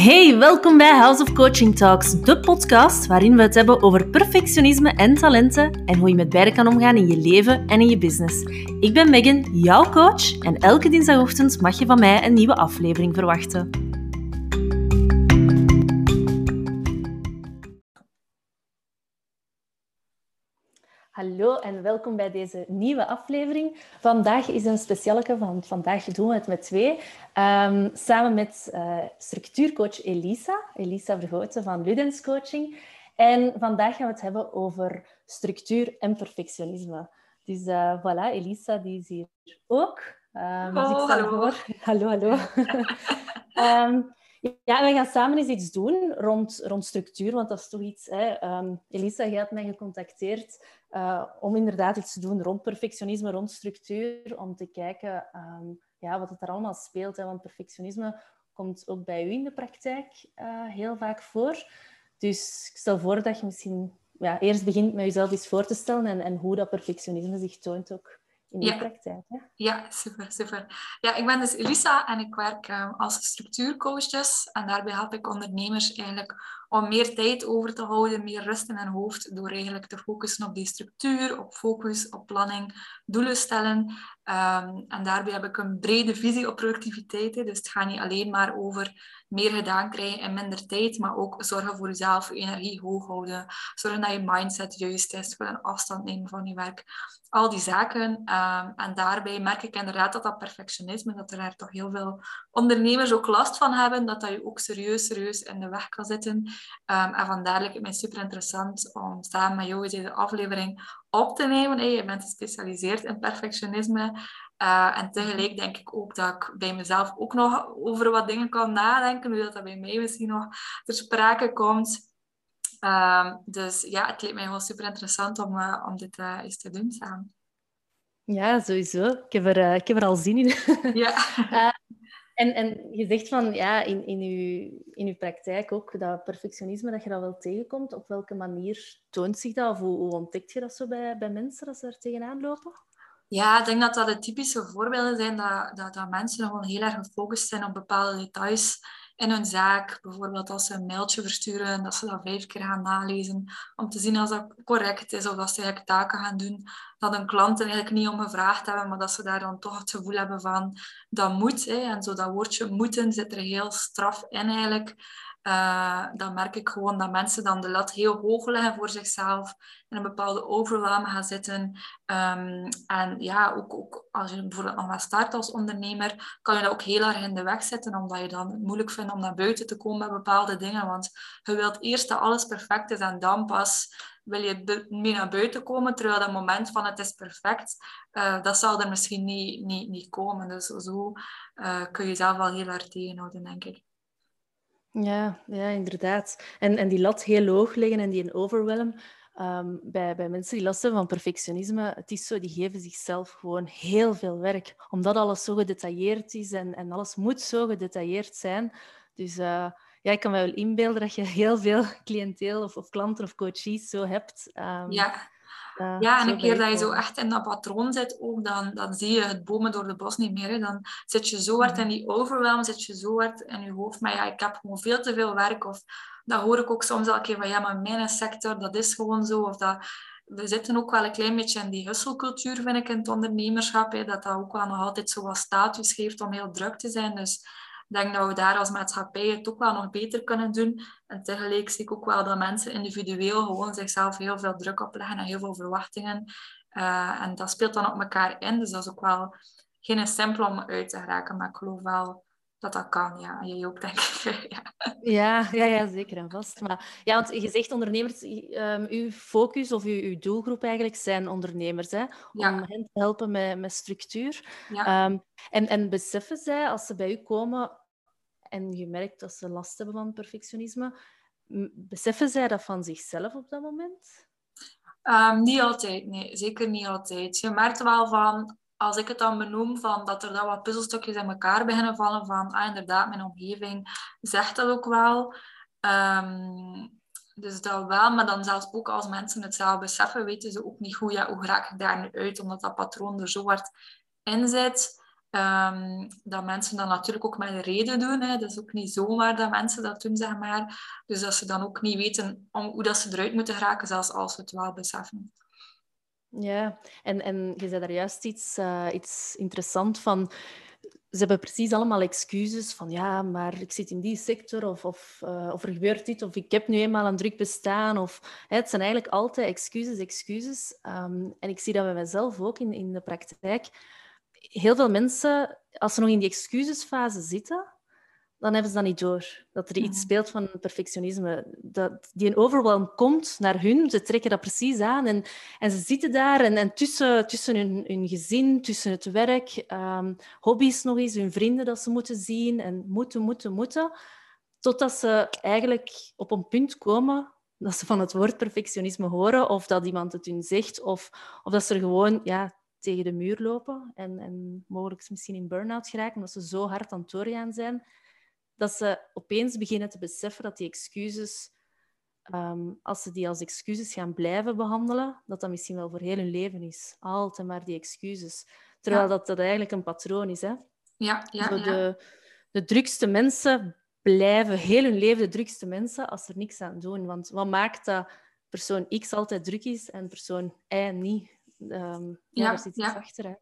Hey, welkom bij House of Coaching Talks, de podcast waarin we het hebben over perfectionisme en talenten en hoe je met beide kan omgaan in je leven en in je business. Ik ben Megan, jouw coach, en elke dinsdagochtend mag je van mij een nieuwe aflevering verwachten. Hallo en welkom bij deze nieuwe aflevering. Vandaag is een speciale van vandaag doen we het met twee. Um, samen met uh, structuurcoach Elisa, Elisa Vergoten van Ludens Coaching. En vandaag gaan we het hebben over structuur en perfectionisme. Dus uh, voilà, Elisa die is hier ook. Um, oh, dus hallo. Voor. Hallo, hallo. um, Ja, we gaan samen eens iets doen rond, rond structuur, want dat is toch iets... Hè, um, Elisa, jij had mij gecontacteerd uh, om inderdaad iets te doen rond perfectionisme, rond structuur, om te kijken um, ja, wat het er allemaal speelt. Hè, want perfectionisme komt ook bij u in de praktijk uh, heel vaak voor. Dus ik stel voor dat je misschien ja, eerst begint met jezelf eens voor te stellen en, en hoe dat perfectionisme zich toont ook in ja. praktijk. Hè? Ja, super, super. Ja, ik ben dus Elisa en ik werk um, als structuurcoach dus. En daarbij help ik ondernemers eigenlijk om meer tijd over te houden, meer rust in hun hoofd, door eigenlijk te focussen op die structuur, op focus, op planning, doelen stellen. Um, en daarbij heb ik een brede visie op productiviteit. Dus het gaat niet alleen maar over meer gedaan krijgen in minder tijd, maar ook zorgen voor jezelf, je energie hoog houden, zorgen dat je mindset juist is, een afstand nemen van je werk. Al die zaken. Um, en daarbij merk ik inderdaad dat dat perfectionisme, dat er toch heel veel ondernemers ook last van hebben, dat dat je ook serieus, serieus in de weg kan zitten. Um, en vandaar lijkt het mij super interessant om samen met jou deze aflevering op te nemen. Je bent gespecialiseerd in perfectionisme. Uh, en tegelijk denk ik ook dat ik bij mezelf ook nog over wat dingen kan nadenken, hoe dat, dat bij mij misschien nog ter sprake komt. Uh, dus ja, het lijkt mij gewoon super interessant om, uh, om dit uh, eens te doen samen. Ja, sowieso. Ik heb er, ik heb er al zin in. Ja. en, en je zegt van ja, in, in, uw, in uw praktijk ook dat perfectionisme, dat je dat wel tegenkomt. Op welke manier toont zich dat? Of hoe, hoe ontdekt je dat zo bij, bij mensen als ze er tegenaan lopen? Ja, ik denk dat dat de typische voorbeelden zijn dat, dat, dat mensen gewoon heel erg gefocust zijn op bepaalde details in hun zaak. Bijvoorbeeld als ze een mailtje versturen, dat ze dat vijf keer gaan nalezen om te zien of dat correct is of dat ze eigenlijk taken gaan doen dat een klant er eigenlijk niet om gevraagd hebben, maar dat ze daar dan toch het gevoel hebben van dat moet. Hè. En zo dat woordje moeten zit er heel straf in eigenlijk. Uh, dan merk ik gewoon dat mensen dan de lat heel hoog leggen voor zichzelf, in een bepaalde overwhelm gaan zitten. Um, en ja, ook, ook als je bijvoorbeeld nog maar start als ondernemer, kan je dat ook heel erg in de weg zetten, omdat je dan het moeilijk vindt om naar buiten te komen met bepaalde dingen. Want je wilt eerst dat alles perfect is en dan pas wil je mee naar buiten komen, terwijl dat moment van het is perfect, uh, dat zal er misschien niet, niet, niet komen. Dus zo uh, kun je zelf wel heel erg tegenhouden, denk ik. Ja, ja inderdaad. En, en die lat heel hoog leggen en die een overwhelm. Um, bij, bij mensen die last hebben van perfectionisme, het is zo, die geven zichzelf gewoon heel veel werk. Omdat alles zo gedetailleerd is en, en alles moet zo gedetailleerd zijn. Dus uh, ja, ik kan me wel inbeelden dat je heel veel cliënteel of, of klanten of coaches zo hebt. Um, ja. Ja, en een keer dat je zo echt in dat patroon zit, ook, dan, dan zie je het bomen door de bos niet meer. Hè. Dan zit je zo hard in die overwhelm, zit je zo hard in je hoofd. Maar ja, ik heb gewoon veel te veel werk. Of dat hoor ik ook soms elke keer van, ja, maar mijn sector, dat is gewoon zo. Of dat, we zitten ook wel een klein beetje in die husselcultuur, vind ik, in het ondernemerschap. Hè, dat dat ook wel nog altijd zo wat status geeft om heel druk te zijn. Dus denk dat we daar als maatschappij het ook wel nog beter kunnen doen. En tegelijk zie ik ook wel dat mensen individueel gewoon zichzelf heel veel druk opleggen en heel veel verwachtingen. Uh, en dat speelt dan op elkaar in. Dus dat is ook wel geen simpel om uit te raken. Maar ik geloof wel dat dat kan, ja. En jij ook, denk ik. ja. Ja, ja, ja, zeker en vast. Maar, ja, want je zegt ondernemers, um, uw focus of uw, uw, doelgroep eigenlijk zijn ondernemers, hè? om hen te helpen met, met structuur. Ja. Um, en, en beseffen zij, als ze bij u komen, en je merkt dat ze last hebben van perfectionisme. Beseffen zij dat van zichzelf op dat moment? Um, niet altijd, nee. Zeker niet altijd. Je merkt wel van, als ik het dan benoem, van dat er dan wat puzzelstukjes in elkaar beginnen vallen van, ah, inderdaad, mijn omgeving zegt dat ook wel. Um, dus dat wel, maar dan zelfs ook als mensen het zelf beseffen, weten ze ook niet hoe, ja, hoe raak ik daar nu uit, omdat dat patroon er zo hard in zit. Ehm, dat mensen dat natuurlijk ook met een reden doen. Hè. Dat is ook niet zomaar dat mensen dat doen, zeg maar. Dus dat ze dan ook niet weten hoe dat ze eruit moeten geraken, zelfs als ze het wel beseffen. Ja, en, en je zei daar juist iets, uh, iets interessant van ze hebben precies allemaal excuses van ja, maar ik zit in die sector of, of, uh, of er gebeurt dit of ik heb nu eenmaal een druk bestaan. Of, hè, het zijn eigenlijk altijd excuses, excuses. Um, en ik zie dat bij mezelf ook in, in de praktijk. Heel veel mensen, als ze nog in die excusesfase zitten, dan hebben ze dat niet door. Dat er iets mhm. speelt van perfectionisme. Dat die een overwhelm komt naar hun, ze trekken dat precies aan en, en ze zitten daar en, en tussen, tussen hun, hun gezin, tussen het werk, um, hobby's nog eens, hun vrienden dat ze moeten zien en moeten, moeten, moeten, totdat ze eigenlijk op een punt komen dat ze van het woord perfectionisme horen of dat iemand het hun zegt of, of dat ze er gewoon ja, tegen de muur lopen en, en mogelijk misschien in burn-out geraken omdat ze zo hard aan het doorgaan zijn dat ze opeens beginnen te beseffen dat die excuses, ehm, als ze die als excuses gaan blijven behandelen, dat dat misschien wel voor heel hun leven is. Altijd maar die excuses. Terwijl dat, dat eigenlijk een patroon is. Hè? Ja, ja, Zo de, de drukste mensen blijven heel hun leven de drukste mensen als ze er niks aan doen. Want wat maakt dat persoon X altijd druk is en persoon Y niet? Um, ja, zit iets achter. Hè?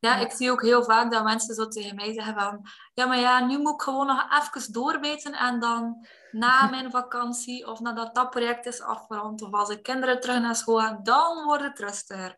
Ja, ik zie ook heel vaak dat mensen zo tegen mij zeggen van... Ja, maar ja, nu moet ik gewoon nog even doorbeten en dan na mijn vakantie of nadat dat project is afgerond of als ik kinderen terug naar school gaan, dan wordt het rustiger.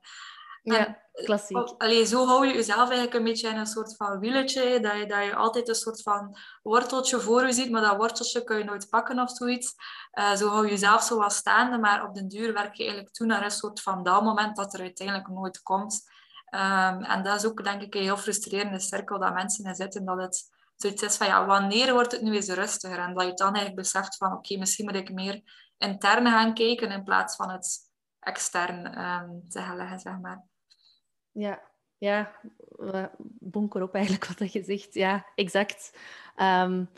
Ja, klassiek. Allee, zo hou je jezelf eigenlijk een beetje in een soort van wieletje, dat je, dat je altijd een soort van worteltje voor je ziet, maar dat worteltje kun je nooit pakken of zoiets. Uh, zo hou je jezelf zo wat staande, maar op den duur werk je eigenlijk toe naar een soort van dat moment dat er uiteindelijk nooit komt. Um, en dat is ook, denk ik, een heel frustrerende cirkel dat mensen in zitten. Dat het zoiets is van, ja, wanneer wordt het nu eens rustiger? En dat je dan eigenlijk beseft van, oké, misschien moet ik meer intern gaan kijken in plaats van het extern um, te gaan leggen, zeg maar. Ja, ja, bonker op eigenlijk wat je zegt. Ja, exact. Um,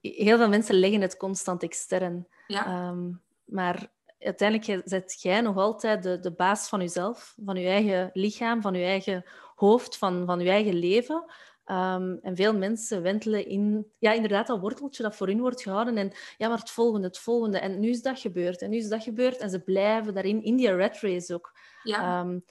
heel veel mensen leggen het constant extern. Ja. maar uiteindelijk zet jij nog altijd de, de baas van jezelf, van je eigen lichaam, van je eigen hoofd, van, van je eigen leven. Ehm, en veel mensen wentelen in, ja, inderdaad, dat worteltje dat voor hun wordt gehouden. En ja, maar het volgende, het volgende. En nu is dat gebeurd, en nu is dat gebeurd. En ze blijven daarin, in die red race ook. Ja. Um,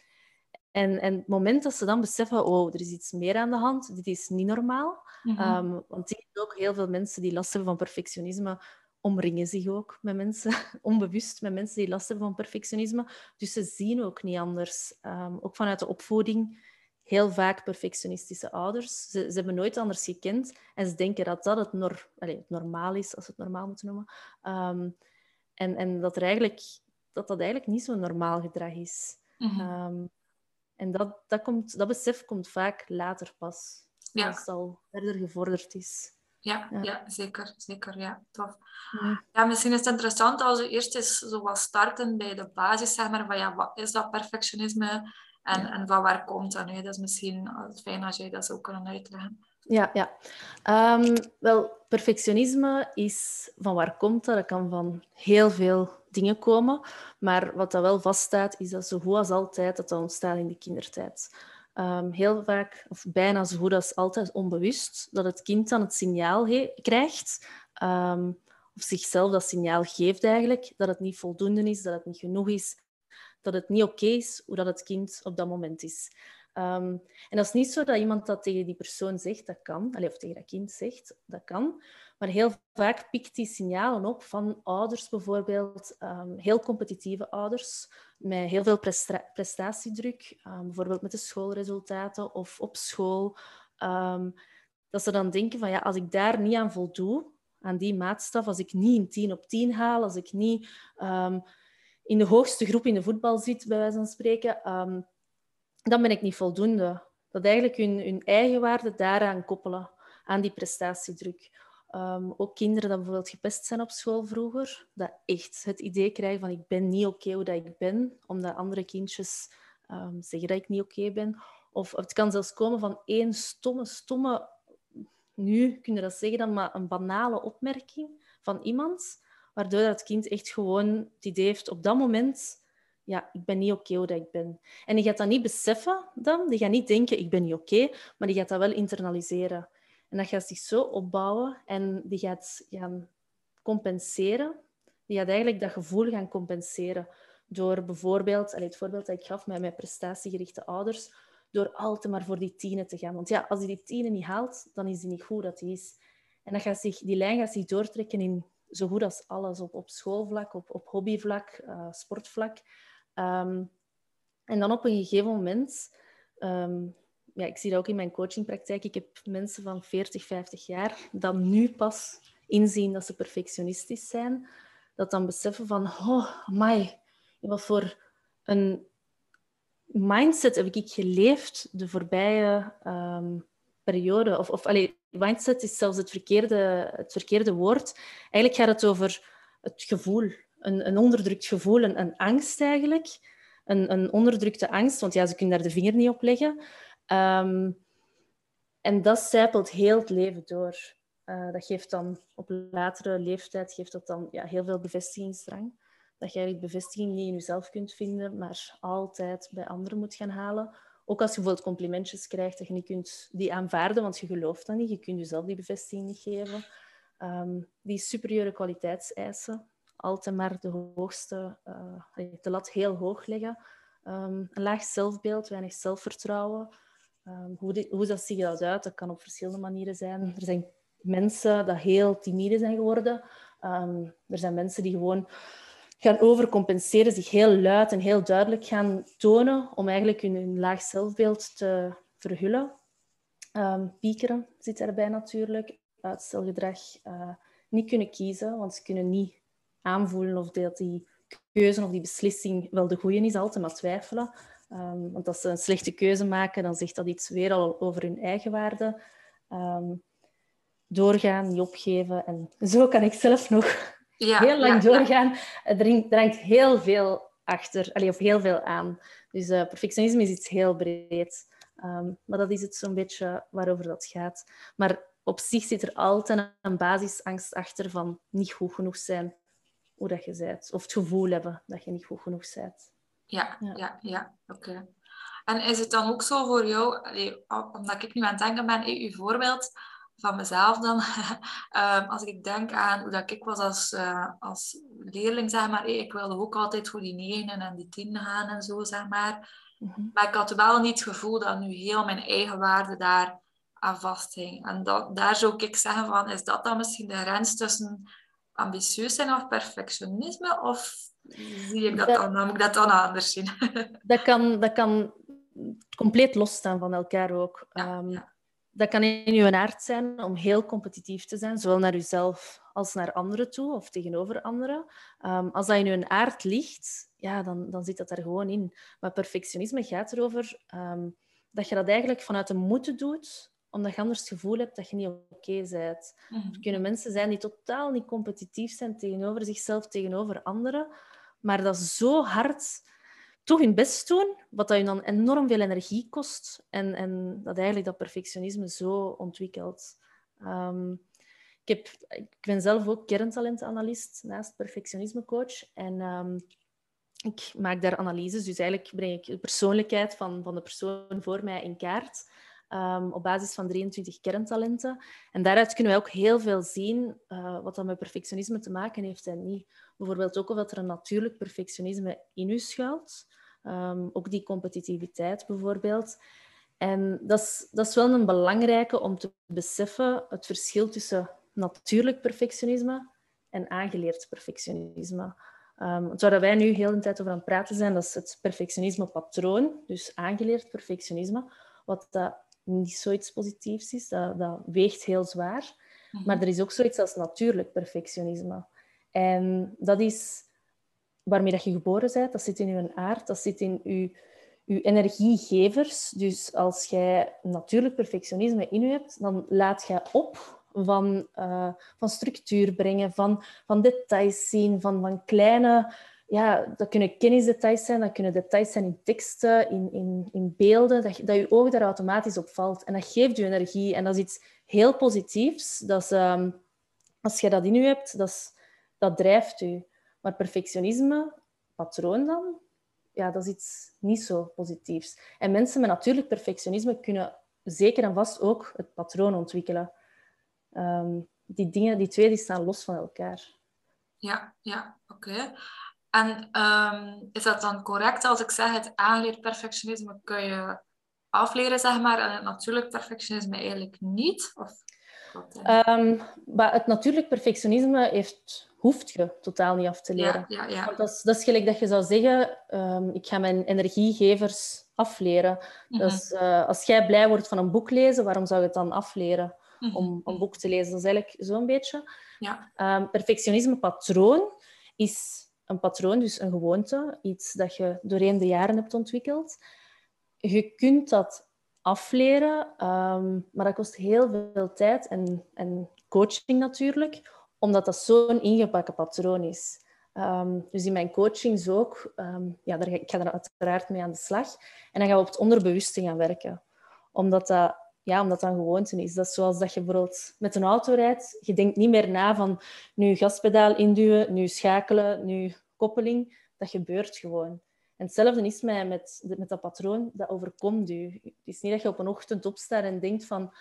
en, en het moment dat ze dan beseffen, oh, er is iets meer aan de hand, dit is niet normaal. Mm -hmm. want zie ook heel veel mensen die last hebben van perfectionisme, omringen zich ook met mensen, onbewust met mensen die last hebben van perfectionisme. Dus ze zien ook niet anders. Um, ook vanuit de opvoeding, heel vaak perfectionistische ouders. Ze, ze, hebben nooit anders gekend en ze denken dat dat het, nor het normaal is, als we het normaal moeten noemen. Um, en, en dat, er eigenlijk, dat dat eigenlijk niet zo'n normaal gedrag is. Mm -hmm. um, en dat, dat, komt, dat besef komt vaak later pas, ja. als het al verder gevorderd is. Ja, ja. zeker. zeker ja, tof. Ja. misschien is het interessant als we eerst eens zo wat starten bij de basis, zeg maar, van ja, wat is dat perfectionisme en, en van waar komt dat nu? Dat is misschien fijn als jij dat zo kan uitleggen. Ja, ja. Um, wel, perfectionisme is van waar komt dat? Dat kan van heel veel dingen komen. Maar wat dat wel vaststaat, is dat zo goed als altijd dat dat ontstaat in de kindertijd. Um, heel vaak, of bijna zo goed als altijd, onbewust, dat het kind dan het signaal krijgt, um, of zichzelf dat signaal geeft eigenlijk, dat het niet voldoende is, dat het niet genoeg is, dat het niet oké is hoe dat het kind op dat moment is. Um, en dat is niet zo dat iemand dat tegen die persoon zegt, dat kan, of tegen dat kind zegt, dat kan. Maar heel vaak pikt die signalen op van ouders bijvoorbeeld, um, heel competitieve ouders, met heel veel prestatiedruk, um, bijvoorbeeld met de schoolresultaten of op school. dat ze dan denken van ja, als ik daar niet aan voldoe, aan die maatstaf, als ik niet een 10 op 10 haal, als ik niet in de hoogste groep in de voetbal zit, bij wijze van spreken, dan ben ik niet voldoende. Dat eigenlijk hun, hun eigen waarde daaraan koppelen, aan die prestatiedruk. Um, ook kinderen die bijvoorbeeld gepest zijn op school vroeger, dat echt het idee krijgen van ik ben niet oké hoe dat ik ben, omdat andere kindjes um, zeggen dat ik niet oké ben. Of het kan zelfs komen van één stomme, stomme, nu kun je dat zeggen, dan maar een banale opmerking van iemand, waardoor dat kind echt gewoon het idee heeft op dat moment ja, ik ben niet oké hoe dat ik ben. En die gaat dat niet beseffen dan. Die gaat niet denken, ik ben niet oké, maar die gaat dat wel internaliseren. En dat gaat zich zo opbouwen en die gaat gaan compenseren. Die gaat eigenlijk dat gevoel gaan compenseren door bijvoorbeeld, het voorbeeld dat ik gaf met mijn prestatiegerichte ouders, door altijd maar voor die tienen te gaan. Want ja, als hij die tienen niet haalt, dan is hij niet goed dat hij is. En dan gaat zich, die lijn gaat zich doortrekken in zo goed als alles, op, op schoolvlak, op, op hobbyvlak, uh, sportvlak. Ehm, en dan op een gegeven moment, ehm, ja, ik zie dat ook in mijn coachingpraktijk, ik heb mensen van 40, 50 jaar dan nu pas inzien dat ze perfectionistisch zijn, dat dan beseffen van, oh, my, wat voor een mindset heb ik geleefd de voorbije um, periode. Of, of allee, mindset is zelfs het verkeerde, het verkeerde woord. Eigenlijk gaat het over het gevoel, een, een onderdrukt gevoel, een, een angst eigenlijk. Een, een, onderdrukte angst, want ja, ze kunnen daar de vinger niet op leggen. Um, en dat zijpelt heel het leven door. Uh, dat geeft dan op latere leeftijd geeft dat dan, ja, heel veel bevestigingsdrang. Dat je eigenlijk bevestiging niet in jezelf kunt vinden, maar altijd bij anderen moet gaan halen. Ook als je bijvoorbeeld complimentjes krijgt, dat je niet kunt die aanvaarden, want je gelooft dat niet. Je kunt jezelf die bevestiging niet geven. Um, die superieure kwaliteitseisen, altijd maar de hoogste, uh, de lat heel hoog leggen. Um, een laag zelfbeeld, weinig zelfvertrouwen. Um, hoe, hoe dat ziet dat uit? Dat kan op verschillende manieren zijn. Er zijn mensen die heel timide zijn geworden. er zijn mensen die gewoon gaan overcompenseren, zich heel luid en heel duidelijk gaan tonen om eigenlijk hun, laag zelfbeeld te verhullen. Um, piekeren zit erbij natuurlijk, uitstelgedrag, uh, niet kunnen kiezen, want ze kunnen niet aanvoelen of dat die keuze of die beslissing wel de goede is, altijd maar twijfelen. Um, want als ze een slechte keuze maken, dan zegt dat iets weer al over hun eigen waarde. Um, doorgaan, niet opgeven. En zo kan ik zelf nog ja, heel lang doorgaan. Er drangt heel veel achter, allee, of heel veel aan. Dus uh, perfectionisme is iets heel breed. Ehm, maar dat is het zo'n beetje waarover dat gaat. Maar op zich zit er altijd een basisangst achter van niet goed genoeg zijn hoe dat je bent. Of het gevoel hebben dat je niet goed genoeg bent. Ja, ja, ja, oké. En is het dan ook zo voor jou, allee, omdat ik nu aan het denken ben, uw voorbeeld, van mezelf dan. um, als ik denk aan hoe dat ik was als, uh, als leerling, zeg maar. ik wilde ook altijd voor die negen en die tien gaan en zo, zeg maar. Mm-hmm. Maar ik had wel niet het gevoel dat nu heel mijn eigen waarde daar aan vasthing. En dat, daar zou ik zeggen van, is dat dan misschien de grens tussen ambitieus zijn of perfectionisme? Of zie ik dat, dan, dan moet ik dat dan anders zien? dat, kan, dat kan compleet losstaan van elkaar ook. Ja, um, ja dat kan in je aard zijn om heel competitief te zijn, zowel naar jezelf als naar anderen toe of tegenover anderen. Um, als dat in je aard ligt, ja, dan, dan zit dat er gewoon in. Maar perfectionisme gaat erover um, dat je dat eigenlijk vanuit de moeten doet, omdat je anders het gevoel hebt dat je niet oké bent. Mhm. Er kunnen mensen zijn die totaal niet competitief zijn tegenover zichzelf, tegenover anderen, maar dat zo hard toch hun best doen, wat dat je dan enorm veel energie kost. En, en dat eigenlijk dat perfectionisme zo ontwikkelt. Um, ik, ik ben zelf ook kerntalentanalist naast perfectionismecoach. En um, ik maak daar analyses. Dus eigenlijk breng ik de persoonlijkheid van, van de persoon voor mij in kaart. Um, op basis van 23 kerntalenten. En daaruit kunnen wij ook heel veel zien uh, wat dat met perfectionisme te maken heeft en niet. Bijvoorbeeld ook of dat er een natuurlijk perfectionisme in u schuilt. Um, ook die competitiviteit bijvoorbeeld. En dat is, dat is wel een belangrijke om te beseffen, het verschil tussen natuurlijk perfectionisme en aangeleerd perfectionisme. Um, waar wij nu heel de tijd over aan het praten zijn, dat is het perfectionisme-patroon, dus aangeleerd perfectionisme, wat dat niet zoiets positiefs is, dat, dat weegt heel zwaar. Mhm. Maar er is ook zoiets als natuurlijk perfectionisme. En dat is waarmee dat je geboren bent, dat zit in je aard, dat zit in je, je energiegevers. Dus als jij natuurlijk perfectionisme in je hebt, dan laat je op van, uh, van structuur brengen, van, van details zien, van, van kleine... Ja, dat kunnen kennisdetails zijn, dat kunnen details zijn in teksten, in, in, in beelden, dat, dat je oog daar automatisch op valt. En dat geeft je energie. En dat is iets heel positiefs. Dat is, um, als je dat in je hebt, dat, is, dat drijft je. Maar perfectionisme, patroon dan, ja, dat is iets niet zo positiefs. En mensen met natuurlijk perfectionisme kunnen zeker en vast ook het patroon ontwikkelen. Ehm, die dingen, die twee, die staan los van elkaar. Ja, ja, oké. En ehm, is dat dan correct als ik zeg het aangeleerd perfectionisme kun je afleren, zeg maar, en het natuurlijk perfectionisme eigenlijk niet? Of um, maar het natuurlijk perfectionisme heeft, hoeft je totaal niet af te leren. Ja, ja, ja. Want dat, is, dat is gelijk dat je zou zeggen, um, ik ga mijn energiegevers afleren. Mm Dus uh, als jij blij wordt van een boek lezen, waarom zou je het dan afleren -hmm. om een boek te lezen? Dat is eigenlijk zo'n beetje. Ja. Um, perfectionisme patroon is een patroon, dus een gewoonte, iets dat je doorheen de jaren hebt ontwikkeld. Je kunt dat afleren, um, maar dat kost heel veel tijd en, en coaching natuurlijk, omdat dat zo'n ingebakken patroon is. Um, dus in mijn coachings ook, um, ja, daar, ik ga er uiteraard mee aan de slag. En dan gaan we op het onderbewuste gaan werken. Omdat dat, ja, omdat dat een gewoonte is. Dat is zoals dat je bijvoorbeeld met een auto rijdt. Je denkt niet meer na van nu gaspedaal induwen, nu schakelen, nu koppeling. Dat gebeurt gewoon. En hetzelfde is met, met, met dat patroon, dat overkomt u. Het is niet dat je op een ochtend opstaat en denkt van...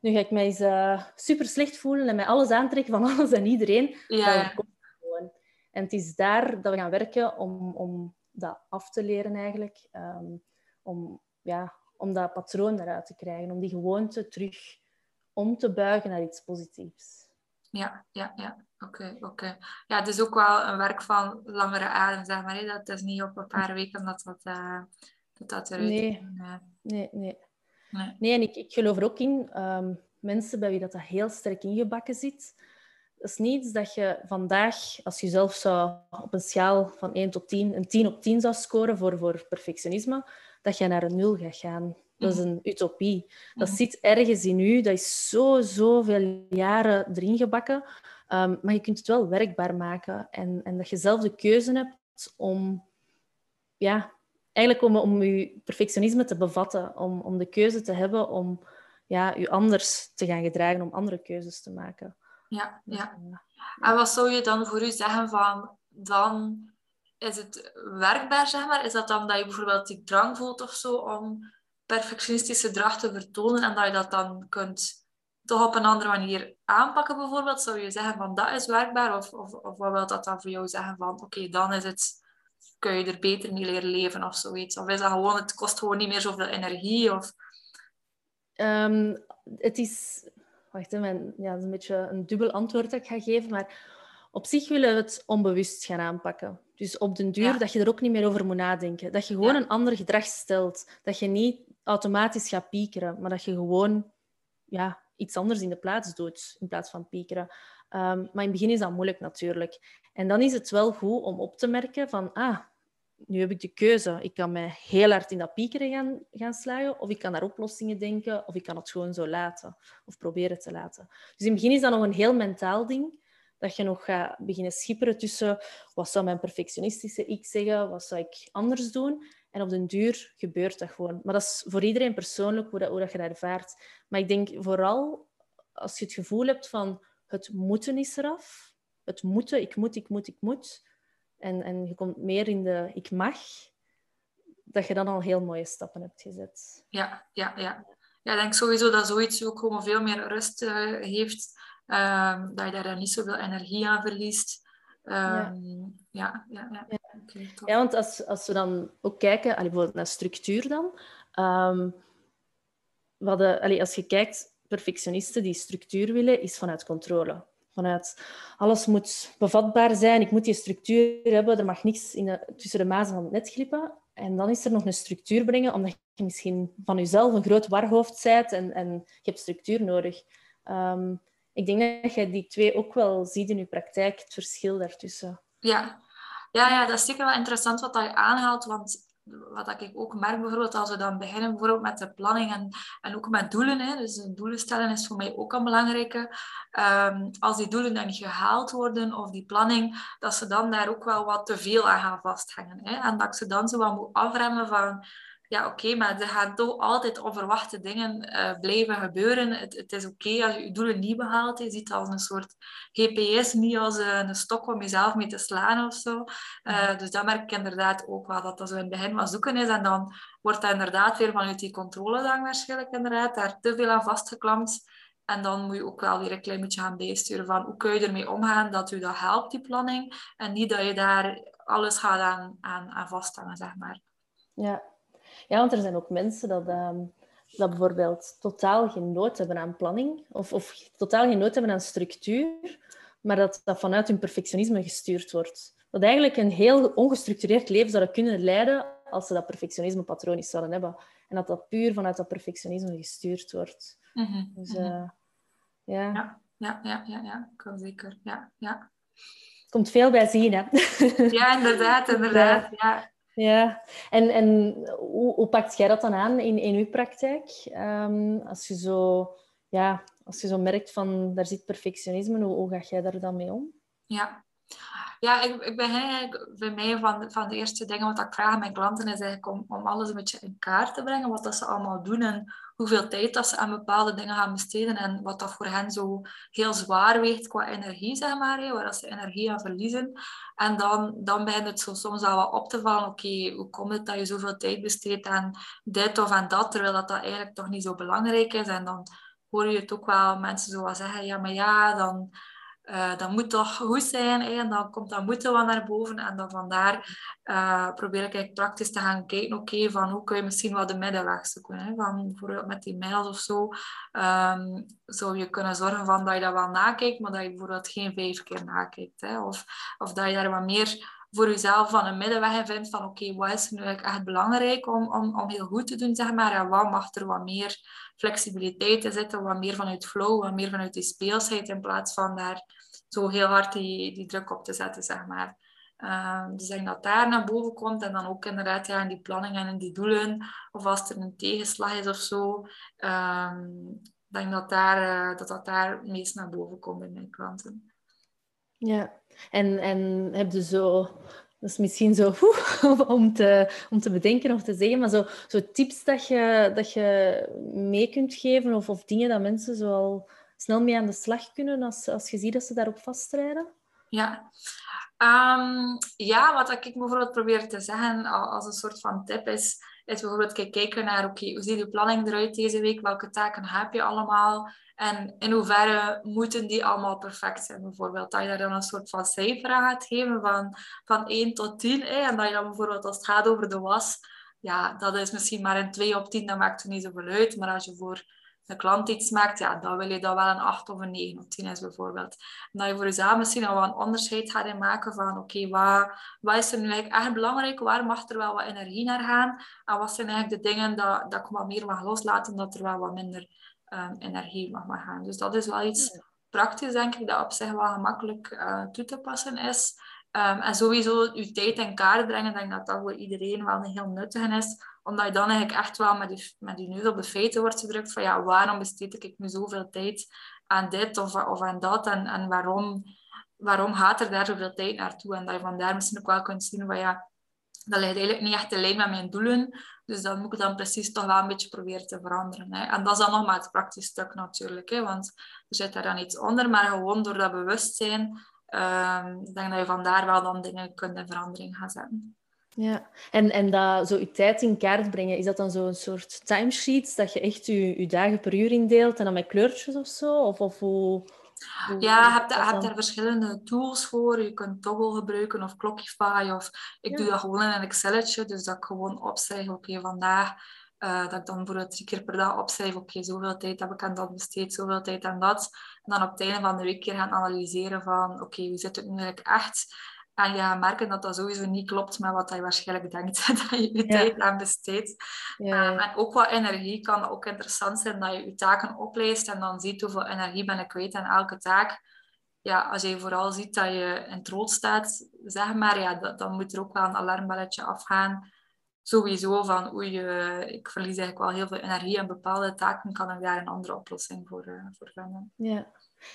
Nu ga ik mij eens uh, super slecht voelen en mij alles aantrekken van alles en iedereen. Ja. Dat overkomt gewoon. En het is daar dat we gaan werken om, om dat af te leren eigenlijk. Um, om, ja, om dat patroon eruit te krijgen. Om die gewoonte terug om te buigen naar iets positiefs. Ja, ja, ja. Oké, okay, oké. Okay. Ja, het is ook wel een werk van langere adem, zeg maar. Hè? Dat is niet op een paar weken dat dat, uh, dat, dat eruit nee. Uh... nee, nee. Nee, nee en ik, ik geloof er ook in, um, mensen bij wie dat, dat heel sterk ingebakken zit. Dat is niet dat je vandaag, als je zelf zou op een schaal van 1 tot 10, een 10 op 10 zou scoren voor, voor perfectionisme, dat je naar een 0 gaat gaan. Dat is een utopie. Dat zit ergens in u. Dat is zo, zoveel jaren erin gebakken. Um, maar je kunt het wel werkbaar maken. En, en dat je zelf de keuze hebt om... Ja, eigenlijk om, om je perfectionisme te bevatten. Om, om de keuze te hebben om ja, je anders te gaan gedragen. Om andere keuzes te maken. Ja, ja. En wat zou je dan voor u zeggen van... Dan is het werkbaar, zeg maar? Is dat dan dat je bijvoorbeeld die drang voelt of zo om perfectionistische gedrag te vertonen en dat je dat dan kunt toch op een andere manier aanpakken bijvoorbeeld? Zou je zeggen van dat is werkbaar? Of, of, of wat wil dat dan voor jou zeggen van oké, dan is het, kun je er beter mee leren leven of zoiets? Of is dat gewoon, het kost gewoon niet meer zoveel energie? Of... Um, het is... Wacht, mijn, ja, een beetje een dubbel antwoord dat ik ga geven, maar op zich willen we het onbewust gaan aanpakken. Dus op den duur ja. dat je er ook niet meer over moet nadenken. Dat je gewoon ja. een ander gedrag stelt. Dat je niet automatisch gaat piekeren, maar dat je gewoon ja, iets anders in de plaats doet in plaats van piekeren. Um, maar in het begin is dat moeilijk natuurlijk. En dan is het wel goed om op te merken van, ah, nu heb ik de keuze. Ik kan mij heel hard in dat piekeren gaan, gaan slagen, of ik kan naar oplossingen denken, of ik kan het gewoon zo laten, of proberen te laten. Dus in het begin is dat nog een heel mentaal ding, dat je nog gaat beginnen schipperen tussen wat zou mijn perfectionistische ik zeggen, wat zou ik anders doen. En op den duur gebeurt dat gewoon. Maar dat is voor iedereen persoonlijk hoe dat, hoe dat je dat ervaart. Maar ik denk vooral als je het gevoel hebt van het moeten is eraf. Het moeten, ik moet, ik moet, ik moet. En, en je komt meer in de ik mag. Dat je dan al heel mooie stappen hebt gezet. Ja, ja, ja. Ja, ik denk sowieso dat zoiets ook gewoon veel meer rust heeft. Um, dat je daar niet zoveel energie aan verliest. Um, ja. ja, ja, ja. ja. Okay, ja want als, als we dan ook kijken, allee, bijvoorbeeld naar structuur dan. Um, hadden, allee, als je kijkt, perfectionisten die structuur willen, is vanuit controle. Vanuit alles moet bevatbaar zijn, ik moet die structuur hebben, er mag niks in de, tussen de mazen van het net glippen. En dan is er nog een structuur brengen, omdat je misschien van jezelf een groot warhoofd bent en, en je hebt structuur nodig. Um, ik denk dat je die twee ook wel ziet in je praktijk, het verschil daartussen. Ja. Ja, ja, dat is zeker wel interessant wat je aanhaalt, want wat ik ook merk bijvoorbeeld als we dan beginnen bijvoorbeeld met de planning en, en ook met doelen. Hè, dus doelen stellen is voor mij ook een belangrijke. Um, als die doelen dan gehaald worden of die planning, dat ze dan daar ook wel wat te veel aan gaan vasthangen. Hè, en dat ik ze dan zo wat moet afremmen van ja oké, maar er gaan toch altijd onverwachte dingen uh, blijven gebeuren. Het, het is oké als je je doelen niet behaalt. Je ziet het als een soort GPS, niet als een stok om jezelf mee te slaan of zo. Uh, dus dat merk ik inderdaad ook wel, dat dat zo in het begin wat zoeken is. En dan wordt dat inderdaad weer vanuit die controle dan waarschijnlijk inderdaad daar te veel aan vastgeklampt. En dan moet je ook wel weer een klein beetje gaan bijsturen van hoe kun je ermee omgaan dat u dat helpt, die planning. En niet dat je daar alles gaat aan, aan, aan vasthangen, zeg maar. Ja. Ja, want er zijn ook mensen dat, um, dat bijvoorbeeld totaal geen nood hebben aan planning. Of, of totaal geen nood hebben aan structuur. Maar dat dat vanuit hun perfectionisme gestuurd wordt. Dat eigenlijk een heel ongestructureerd leven zouden kunnen leiden als ze dat perfectionisme-patroon niet zouden hebben. En dat dat puur vanuit dat perfectionisme gestuurd wordt. Mhm, dus, uh, ja. Ja, ja, ja, ja, ja. kan zeker. Ja, ja. Komt veel bij zien, hè? Ja, inderdaad, inderdaad. Ja. Ja, en, en hoe, pakt jij dat dan aan in, in uw praktijk? Um, als, je zo, ja, als je zo merkt van daar zit perfectionisme, hoe, hoe ga jij daar dan mee om? Ja, ja, ik, ik ben eigenlijk bij mij van, van de eerste dingen wat ik vraag aan mijn klanten is eigenlijk om, om alles een beetje in kaart te brengen, wat dat ze allemaal doen en hoeveel tijd dat ze aan bepaalde dingen gaan besteden en wat dat voor hen zo heel zwaar weegt qua energie, zeg maar, waar dat ze energie aan verliezen. En dan, dan begint het zo soms al wat op te vallen, oké, hoe komt het dat je zoveel tijd besteedt aan dit of aan dat, terwijl dat, dat eigenlijk toch niet zo belangrijk is. En dan hoor je het ook wel mensen zo zeggen, ja, maar ja, dan uh, dat moet toch goed zijn. En dan komt dat moeten wel naar boven. En dan vandaar uh, probeer ik eigenlijk praktisch te gaan kijken, oké, van hoe kun je misschien wat de middenweg zoeken. Hè? Van bijvoorbeeld met die mails of zo, um, zou je kunnen zorgen van dat je dat wel nakijkt, maar dat je bijvoorbeeld geen vijf keer nakijkt. Hè? Of, of dat je daar wat meer voor jezelf van een middenweg in vindt van oké, wat is nu echt belangrijk om, om, om heel goed te doen, zeg maar. En wat mag er wat meer flexibiliteit in zitten, wat meer vanuit flow, wat meer vanuit die speelsheid, in plaats van daar zo heel hard die, die druk op te zetten, zeg maar. Um, dus ik denk dat daar naar boven komt en dan ook inderdaad ja, in die planning en in die doelen, of als er een tegenslag is of zo, um, denk dat, daar, uh, dat dat daar meest naar boven komt bij mijn klanten. Ja, en, en heb je zo dat is misschien zo om, te, om te bedenken of te zeggen, maar zo, zo tips dat je, dat je mee kunt geven of, of dingen dat mensen zo al snel mee aan de slag kunnen als, als je ziet dat ze daarop vastrijden? Ja. Um, ja, wat ik bijvoorbeeld probeer te zeggen als een soort van tip is, is bijvoorbeeld kijken naar, oké, hoe ziet je planning eruit deze week? Welke taken heb je allemaal? En in hoeverre moeten die allemaal perfect zijn? Bijvoorbeeld dat je daar dan een soort van cijfer aan gaat geven van, van 1 tot 10. En dat je dan bijvoorbeeld als het gaat over de was, ja, dat is misschien maar een 2 op 10, dat maakt er niet zoveel uit. Maar als je voor een klant iets maakt, ja, dan wil je dat wel een 8 of een 9 of 10 is bijvoorbeeld. En dat je voor jezelf misschien al wel een onderscheid gaat in maken van oké, wat, wat is er nu eigenlijk echt belangrijk? Waar mag er wel wat energie naar gaan? En wat zijn eigenlijk de dingen dat, dat ik wat meer mag loslaten, dat er wel wat minder um, energie mag, gaan. Dus dat is wel iets praktisch, denk ik, dat op zich wel gemakkelijk uh, toe te passen is. Um, en sowieso je tijd in kaart brengen, denk ik dat dat voor iedereen wel een heel nuttig is omdat je dan eigenlijk echt wel met je, met je neus op de feiten wordt gedrukt van ja, waarom besteed ik nu zoveel tijd aan dit of, of aan dat en, en waarom, waarom gaat er daar zoveel tijd naartoe? En dat je vandaar misschien ook wel kunt zien van ja, dat ligt eigenlijk niet echt in lijn met mijn doelen. Dus dan moet ik dan precies toch wel een beetje proberen te veranderen. Hè. En dat is dan nog maar het praktisch stuk natuurlijk. Hè, want er zit daar dan iets onder. Maar gewoon door dat bewustzijn, ik denk dat je vandaar wel dan dingen kunt in verandering gaan zetten. Ja, en, en dat zo je tijd in kaart brengen, is dat dan zo'n soort timesheets, dat je echt je, je dagen per uur indeelt en dan met kleurtjes of zo? Of, of hoe, ja, je hebt, daar verschillende tools voor. Je kunt Toggle gebruiken of Clockify. Of ik doe dat gewoon in een Excelletje, dus dat ik gewoon opschrijf, oké, vandaag... Uh, dat ik dan bijvoorbeeld drie keer per dag opschrijf, oké, zoveel tijd heb ik aan dat besteed, zoveel tijd aan dat. En dan op het einde van de week keer gaan analyseren van, oké, hoe zit het nu eigenlijk echt? En je gaat merken dat dat sowieso niet klopt met wat je waarschijnlijk denkt dat je je tijd aan besteedt. Ja. Um, en ook wat energie kan ook interessant zijn dat je je taken opleest en dan ziet hoeveel energie ben ik kwijt aan elke taak. Ja, als je vooral ziet dat je in het rood staat, zeg maar, ja, dan moet er ook wel een alarmbelletje afgaan. Sowieso van, oei, ik verlies eigenlijk wel heel veel energie en bepaalde taken kan ik daar een andere oplossing voor, uh, voor vinden. Ja.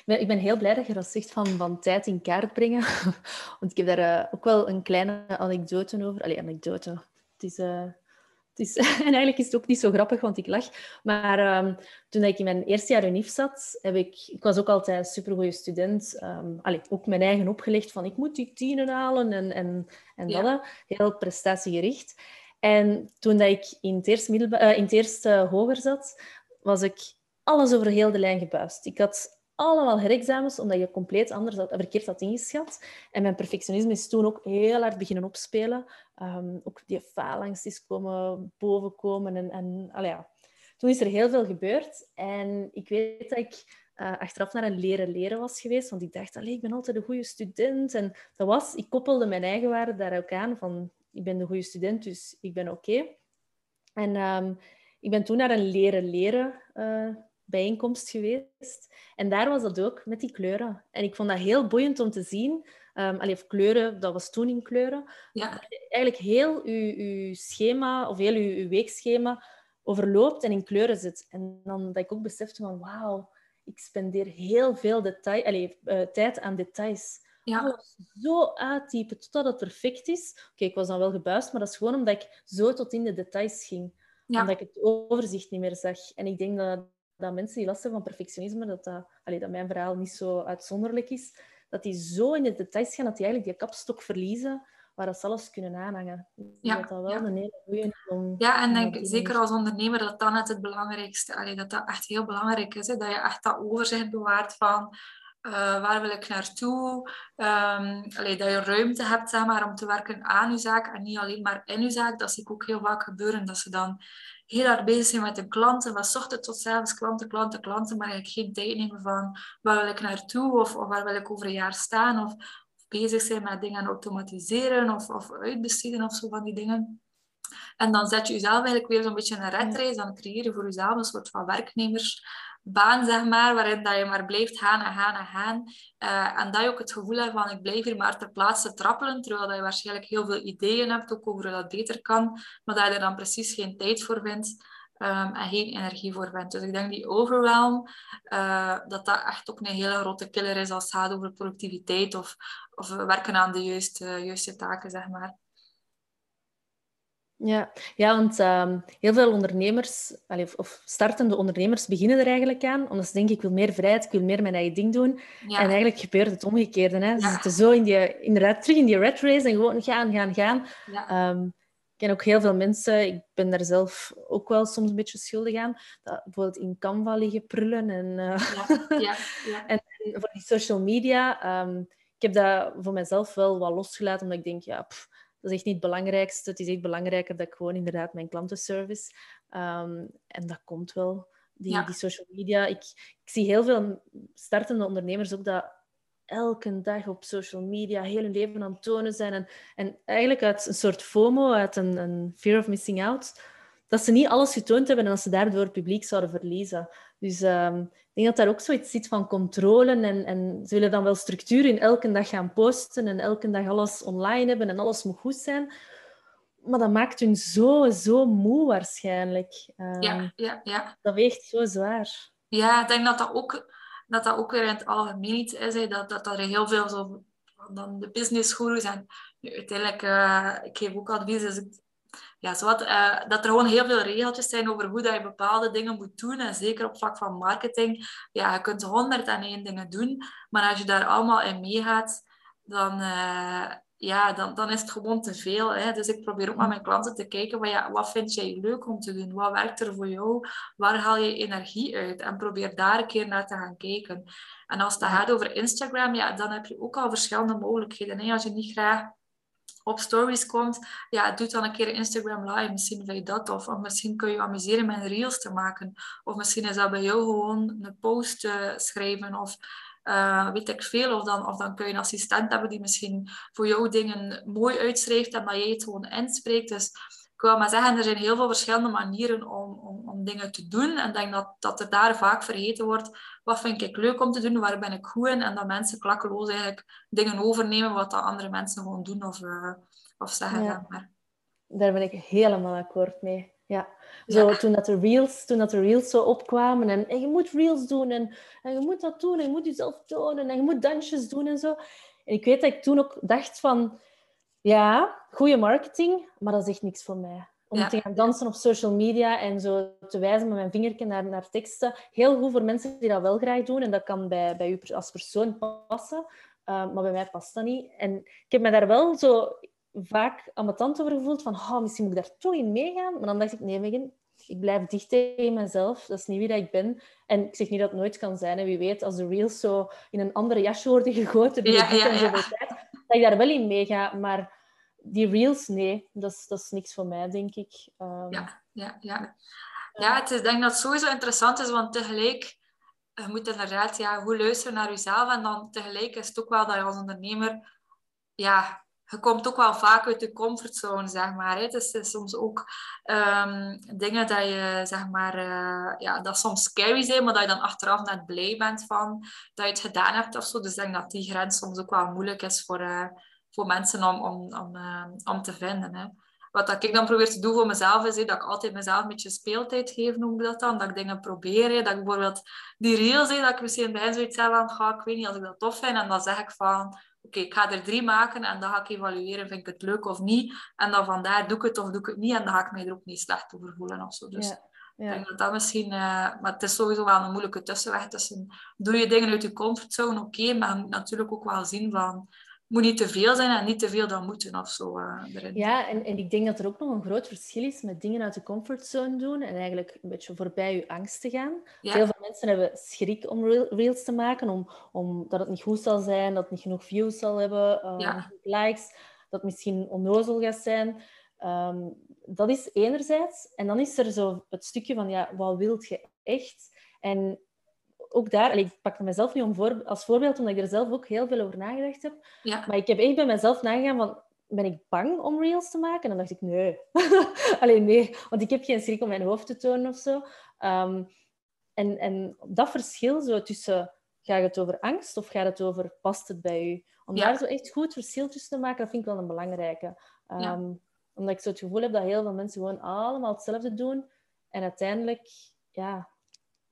Ik ben heel blij dat je dat zegt van, van tijd in kaart brengen. Want ik heb daar uh, ook wel een kleine anekdote over. Allee, anekdote. Het is, uh, het Dus, en eigenlijk is het ook niet zo grappig, want ik lach. Maar ehm, toen ik in mijn eerste jaar UNIF zat, heb ik... Ik was ook altijd een supergoeie student. Um, allee, ook mijn eigen opgelegd van ik moet die tienen halen en, en, en dat. Heel prestatiegericht. En toen dat ik in het eerste, uh, in het eerste hoger zat, was ik alles over heel de lijn gebuist. Ik had allemaal herexamens, omdat je compleet anders had, verkeerd had ingeschat. En mijn perfectionisme is toen ook heel hard beginnen opspelen. Um, ook die faalangst is komen bovenkomen. En, en ja. Toen is er heel veel gebeurd. En ik weet dat ik uh, achteraf naar een leren leren was geweest. Want ik dacht, allee, ik ben altijd een goede student. En dat was, ik koppelde mijn eigen waarde daar ook aan. Van, ik ben de goede student, dus ik ben oké. En um, ik ben toen naar een leren leren uh, bijeenkomst geweest. En daar was dat ook, met die kleuren. En ik vond dat heel boeiend om te zien. Um, allee, of kleuren, dat was toen in kleuren. Ja. Eigenlijk heel uw, uw schema, of heel uw, uw weekschema overloopt en in kleuren zit. En dan dat ik ook besefte van, wauw, ik spendeer heel veel detail, allee, uh, tijd aan details. Ja. Alles zo uittypen totdat het perfect is. Oké, ik was dan wel gebuist, maar dat is gewoon omdat ik zo tot in de details ging. Ja. Omdat ik het overzicht niet meer zag. En ik denk dat dat mensen die last hebben van perfectionisme, dat, dat, allee, dat mijn verhaal niet zo uitzonderlijk is, dat die zo in de details gaan dat die eigenlijk die kapstok verliezen waar dat ze alles kunnen aanhangen. Ja, dat dat wel ja. een hele goede om... Ja, en denk zeker als ondernemer dat dat net het belangrijkste allee, dat dat echt heel belangrijk is. Hè? Dat je echt dat overzicht bewaart van eh, waar wil ik naartoe. Allee, dat je ruimte hebt zeg maar, om te werken aan je zaak en niet alleen maar in je zaak. Dat zie ik ook heel vaak gebeuren, dat ze dan heel hard bezig zijn met hun klanten, van 's ochtends tot avonds klanten, klanten, klanten, maar eigenlijk geen tijd nemen van waar wil ik naartoe of, of waar wil ik over een jaar staan of, of bezig zijn met dingen automatiseren of, of uitbesteden of zo van die dingen. En dan zet je jezelf eigenlijk weer zo'n beetje in een redrace. Dan creëer je voor jezelf een soort van werknemersbaan, zeg maar, waarin dat je maar blijft gaan en gaan en gaan. Uh, en dat je ook het gevoel hebt van, ik blijf hier maar ter plaatse trappelen, terwijl dat je waarschijnlijk heel veel ideeën hebt, ook over hoe dat beter kan, maar dat je er dan precies geen tijd voor vindt. Um, en geen energie voor vindt. Dus ik denk die overwhelm, uh, dat dat echt ook een hele grote killer is als het gaat over productiviteit of, of werken aan de juiste, juiste taken, zeg maar. Ja, ja want um, heel veel ondernemers, of, of, startende ondernemers, beginnen er eigenlijk aan, omdat ze denken, ik wil meer vrijheid, ik wil meer mijn eigen ding doen. Ja. En eigenlijk gebeurt het omgekeerde. Hè? Ze Ja. zitten zo in die, inderdaad terug in die red race en gewoon gaan, gaan, gaan. Ja. Um, ik ken ook heel veel mensen, ik ben daar zelf ook wel soms een beetje schuldig aan, dat bijvoorbeeld in Canva liggen prullen. En, uh, Ja, ja, ja. en, en voor die social media, um, ik heb dat voor mezelf wel wat losgelaten, omdat ik denk, ja, pff, dat is echt niet het belangrijkste. Het is echt belangrijker dat ik gewoon inderdaad mijn klantenservice... Um, en dat komt wel, die, Ja. die social media. Ik, ik zie heel veel startende ondernemers ook dat elke dag op social media heel hun leven aan het tonen zijn. En, en eigenlijk uit een soort FOMO, uit een, een fear of missing out, dat ze niet alles getoond hebben en dat ze daardoor het publiek zouden verliezen. Dus um, ik denk dat daar ook zoiets zit van controle en, en ze willen dan wel structuur in elke dag gaan posten en elke dag alles online hebben en alles moet goed zijn. Maar dat maakt hun zo, zo moe waarschijnlijk. Um, Ja, ja, ja. Dat weegt zo zwaar. Ja, ik denk dat dat ook, dat dat ook weer in het algemeen iets is. Hè, dat, dat er heel veel zo van de business en nu, uiteindelijk, uh, ik geef ook advies, dus ik, ja, zowat, uh, dat er gewoon heel veel regeltjes zijn over hoe dat je bepaalde dingen moet doen. En zeker op vlak van marketing. Ja, je kunt 101 dingen doen, maar als je daar allemaal in meegaat, dan, uh, ja, dan, dan is het gewoon te veel. Hè? Dus ik probeer ook met mijn klanten te kijken, van, ja, wat vind jij leuk om te doen? Wat werkt er voor jou? Waar haal je energie uit? En probeer daar een keer naar te gaan kijken. En als het gaat over Instagram, ja, dan heb je ook al verschillende mogelijkheden. Hè? Als je niet graag op stories komt, ja, doe dan een keer Instagram live. Misschien vind je dat. Of, of misschien kun je amuseren met reels te maken. Of misschien is dat bij jou gewoon een post uh, schrijven. Of uh, weet ik veel. Of dan, of dan kun je een assistent hebben die misschien voor jou dingen mooi uitschrijft en dat jij het gewoon inspreekt. Dus ik wil maar zeggen, er zijn heel veel verschillende manieren om, om, om dingen te doen. En ik denk dat, dat er daar vaak vergeten wordt. Wat vind ik leuk om te doen? Waar ben ik goed in? En dat mensen klakkeloos eigenlijk dingen overnemen wat dat andere mensen gewoon doen of, uh, of zeggen. Ja. Maar. Daar ben ik helemaal akkoord mee. Ja. Zo, ja. Toen, dat de reels, toen dat de reels zo opkwamen en, en je moet reels doen en, en je moet dat doen en je moet jezelf tonen en je moet dansjes doen en zo. En ik weet dat ik toen ook dacht van, ja, goede marketing, maar dat is echt niks voor mij. om te gaan dansen op social media en zo te wijzen met mijn vingertje naar, naar teksten. Heel goed voor mensen die dat wel graag doen. En dat kan bij, bij u als persoon passen. Uh, maar bij mij past dat niet. En ik heb me daar wel zo vaak tand over gevoeld. Van, oh, misschien moet ik daar toch in meegaan. Maar dan dacht ik, nee Megan, ik blijf dicht tegen mezelf. Dat is niet wie dat ik ben. En ik zeg niet dat het nooit kan zijn. En wie weet, als de reels zo in een andere jasje worden gegoten ja, ja, ja. tijd, dat ik daar wel in meega. Maar die reels, nee, dat is, dat is niks voor mij, denk ik. Um, ja, ja, ja. Ja, het is, ik denk dat het sowieso interessant is, want tegelijk, je moet inderdaad ja, goed luisteren naar jezelf. En dan tegelijk is het ook wel dat je als ondernemer, ja, je komt ook wel vaak uit de comfortzone, zeg maar. Het is, soms ook um, dingen dat je, zeg maar, uh, ja, dat soms scary zijn, maar dat je dan achteraf net blij bent van dat je het gedaan hebt of zo. Dus ik denk dat die grens soms ook wel moeilijk is voor, uh, voor mensen om, om, om, uh, om te vinden. Hè. Wat dat ik dan probeer te doen voor mezelf is hè, dat ik altijd mezelf een beetje speeltijd geef, noem ik dat dan. Dat ik dingen probeer. Hè. Dat ik bijvoorbeeld die reels, hè, dat ik misschien bij zoiets zeg van, ga, ik weet niet als ik dat tof vind. En dan zeg ik van, oké, ik ga er drie maken en dan ga ik evalueren, vind ik het leuk of niet. En dan vandaar doe ik het of doe ik het niet. En dan ga ik mij er ook niet slecht over voelen of zo. Dus ja, ik denk dat dat misschien... Uh, maar het is sowieso wel een moeilijke tussenweg tussen... Doe je dingen uit je comfortzone, oké, maar je moet natuurlijk ook wel zien van moet niet te veel zijn en niet te veel dan moeten of zo. Uh, erin. Ja, en, en ik denk dat er ook nog een groot verschil is met dingen uit de comfortzone doen en eigenlijk een beetje voorbij je angst te gaan. Veel van mensen hebben schrik om reels te maken, om, om dat het niet goed zal zijn, dat het niet genoeg views zal hebben, uh, likes, dat het misschien onnozel gaat zijn. Um, dat is enerzijds. En dan is er zo het stukje van, ja, wat wilt je echt? En ook daar, allee, ik pak mezelf nu om voor, als voorbeeld, omdat ik er zelf ook heel veel over nagedacht heb. Ja. Maar ik heb echt bij mezelf nagegaan van, ben ik bang om reels te maken? En dan dacht ik, nee. Alleen nee, want ik heb geen schrik om mijn hoofd te tonen of zo. Ehm, en, en dat verschil zo tussen, gaat het over angst of gaat het over, past het bij u? Om daar zo echt goed verschil tussen te maken, dat vind ik wel een belangrijke. Um, Omdat ik zo het gevoel heb dat heel veel mensen gewoon allemaal hetzelfde doen. En uiteindelijk, ja,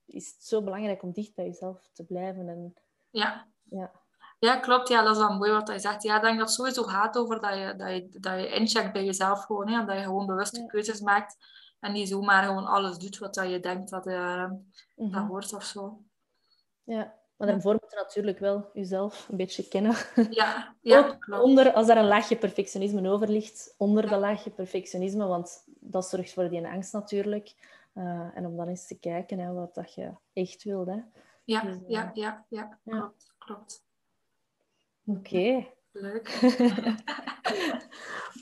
is het zo belangrijk om dicht bij jezelf te blijven. En, ja. ja. Ja, klopt. Ja, dat is wel mooi wat hij zegt. Ja, ik denk dat het sowieso gaat over dat je, dat je, dat je incheckt bij jezelf gewoon. Hè, dat je gewoon bewuste keuzes maakt. En niet zomaar gewoon alles doet wat dat je denkt dat, uh, dat mhm. hoort of zo. Ja, maar daarvoor moet je natuurlijk wel jezelf een beetje kennen. Ja, ja klopt. onder, als daar een laagje perfectionisme over ligt, onder de laagje perfectionisme, want dat zorgt voor die angst natuurlijk. Uh, en om dan eens te kijken hè, wat dat je echt wilt. Hè. Ja, dus, uh, ja, ja, ja, klopt. klopt. Oké. Okay. Leuk.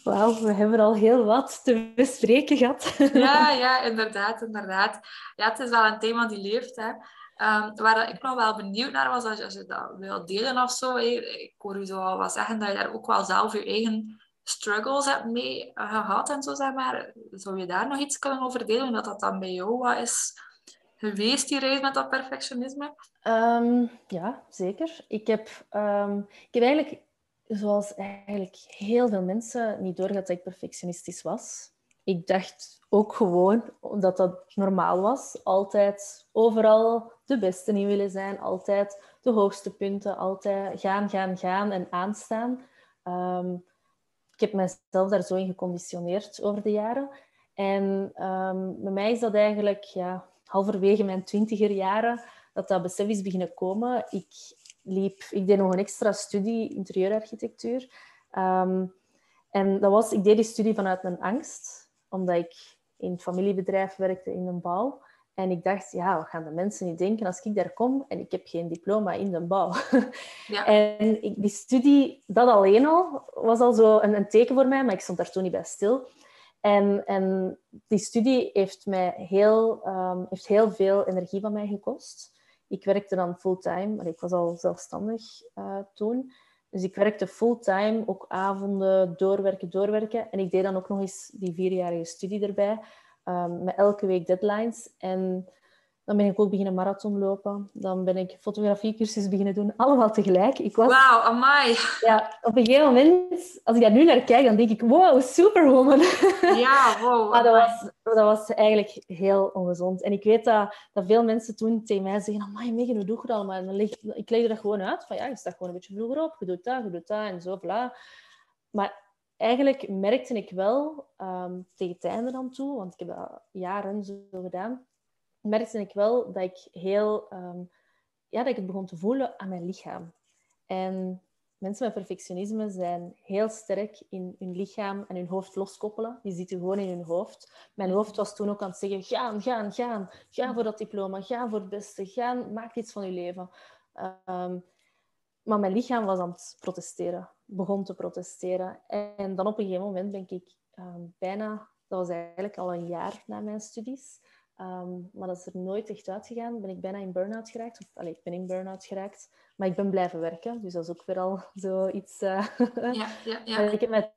Wauw, we hebben al heel wat te bespreken gehad. ja, ja, inderdaad, inderdaad. Ja, het is wel een thema die leeft. Hè. Um, waar ik nog wel benieuwd naar was, als je, als je dat wil delen of zo. Ik hoor u zo al wat zeggen dat je daar ook wel zelf je eigen struggles hebt mee eh, gehad en zo, zeg maar. Zou je daar nog iets kunnen over delen? Dat dat dan bij jou wat is geweest, die reis met dat perfectionisme? Um, ja, zeker. Ik heb, um, ik heb eigenlijk, zoals eigenlijk heel veel mensen, niet doorgehad dat ik perfectionistisch was. Ik dacht ook gewoon dat dat normaal was. Altijd overal de beste in willen zijn. Altijd de hoogste punten. Altijd gaan, gaan, gaan en aanstaan. Um, ik heb mezelf daar zo in geconditioneerd over de jaren. En um, bij mij is dat eigenlijk ja, halverwege mijn twintiger jaren dat dat besef is beginnen komen. Ik, liep, ik deed nog een extra studie interieurarchitectuur. Um, en dat was, ik deed die studie vanuit mijn angst, omdat ik in het familiebedrijf werkte in de bouw. En ik dacht, ja, wat gaan de mensen niet denken als ik daar kom en ik heb geen diploma in de bouw? Ja. En ik, die studie, dat alleen al, was al zo een, een, teken voor mij, maar ik stond daar toen niet bij stil. En, en die studie heeft mij heel, um, heeft heel veel energie van mij gekost. Ik werkte dan fulltime, maar ik was al zelfstandig uh, toen. Dus ik werkte fulltime, ook avonden, doorwerken, doorwerken. En ik deed dan ook nog eens die vierjarige studie erbij. Um, met elke week deadlines. En dan ben ik ook beginnen marathon lopen. Dan ben ik fotografiecursus beginnen doen. Allemaal tegelijk. Ik was... Wauw, amai. Ja, op een gegeven moment, als ik daar nu naar kijk, dan denk ik, wow, superwoman. Ja, wow. maar dat was, dat was eigenlijk heel ongezond. En ik weet dat, dat veel mensen toen tegen mij zeggen, amai Megan, hoe doe je dat allemaal? En dan leg, ik leg dat gewoon uit. Van ja, je staat gewoon een beetje vroeger op. Je doet dat, je doet dat en zo, bla. Maar eigenlijk merkte ik wel, ehm, tegen het einde dan toe, want ik heb dat jaren zo gedaan, merkte ik wel dat ik heel... Ehm, ja, dat ik het begon te voelen aan mijn lichaam. En mensen met perfectionisme zijn heel sterk in hun lichaam en hun hoofd loskoppelen. Die zitten gewoon in hun hoofd. Mijn hoofd was toen ook aan het zeggen, gaan, gaan, gaan. Ga voor dat diploma, ga voor het beste, gaan, maak iets van je leven. Ehm, maar mijn lichaam was aan het protesteren, begon te protesteren. En dan op een gegeven moment ben ik ehm, bijna, dat was eigenlijk al een jaar na mijn studies, Ehm, maar dat is er nooit echt uitgegaan. Ben ik bijna in burn-out geraakt. Of, allez, ik ben in burn-out geraakt. Maar ik ben blijven werken. Dus dat is ook weer al zoiets... Uh, ja, ja, ja. ik heb met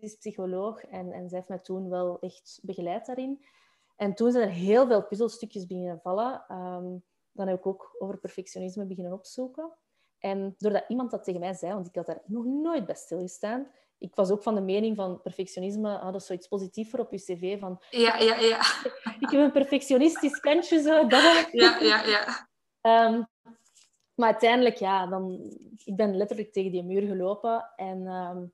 is psycholoog en, en zij heeft mij toen wel echt begeleid daarin. En toen zijn er heel veel puzzelstukjes beginnen vallen. Um, dan heb ik ook over perfectionisme beginnen opzoeken. En doordat iemand dat tegen mij zei, want ik had daar nog nooit bij stilgestaan, ik was ook van de mening van perfectionisme, ah, dat is zoiets positiefs voor op je cv. Van, ja, ja, ja. Ik heb een perfectionistisch kantje, zo. Dat. Ja, ja, ja. Um, maar uiteindelijk, ja, dan, ik ben letterlijk tegen die muur gelopen. En um,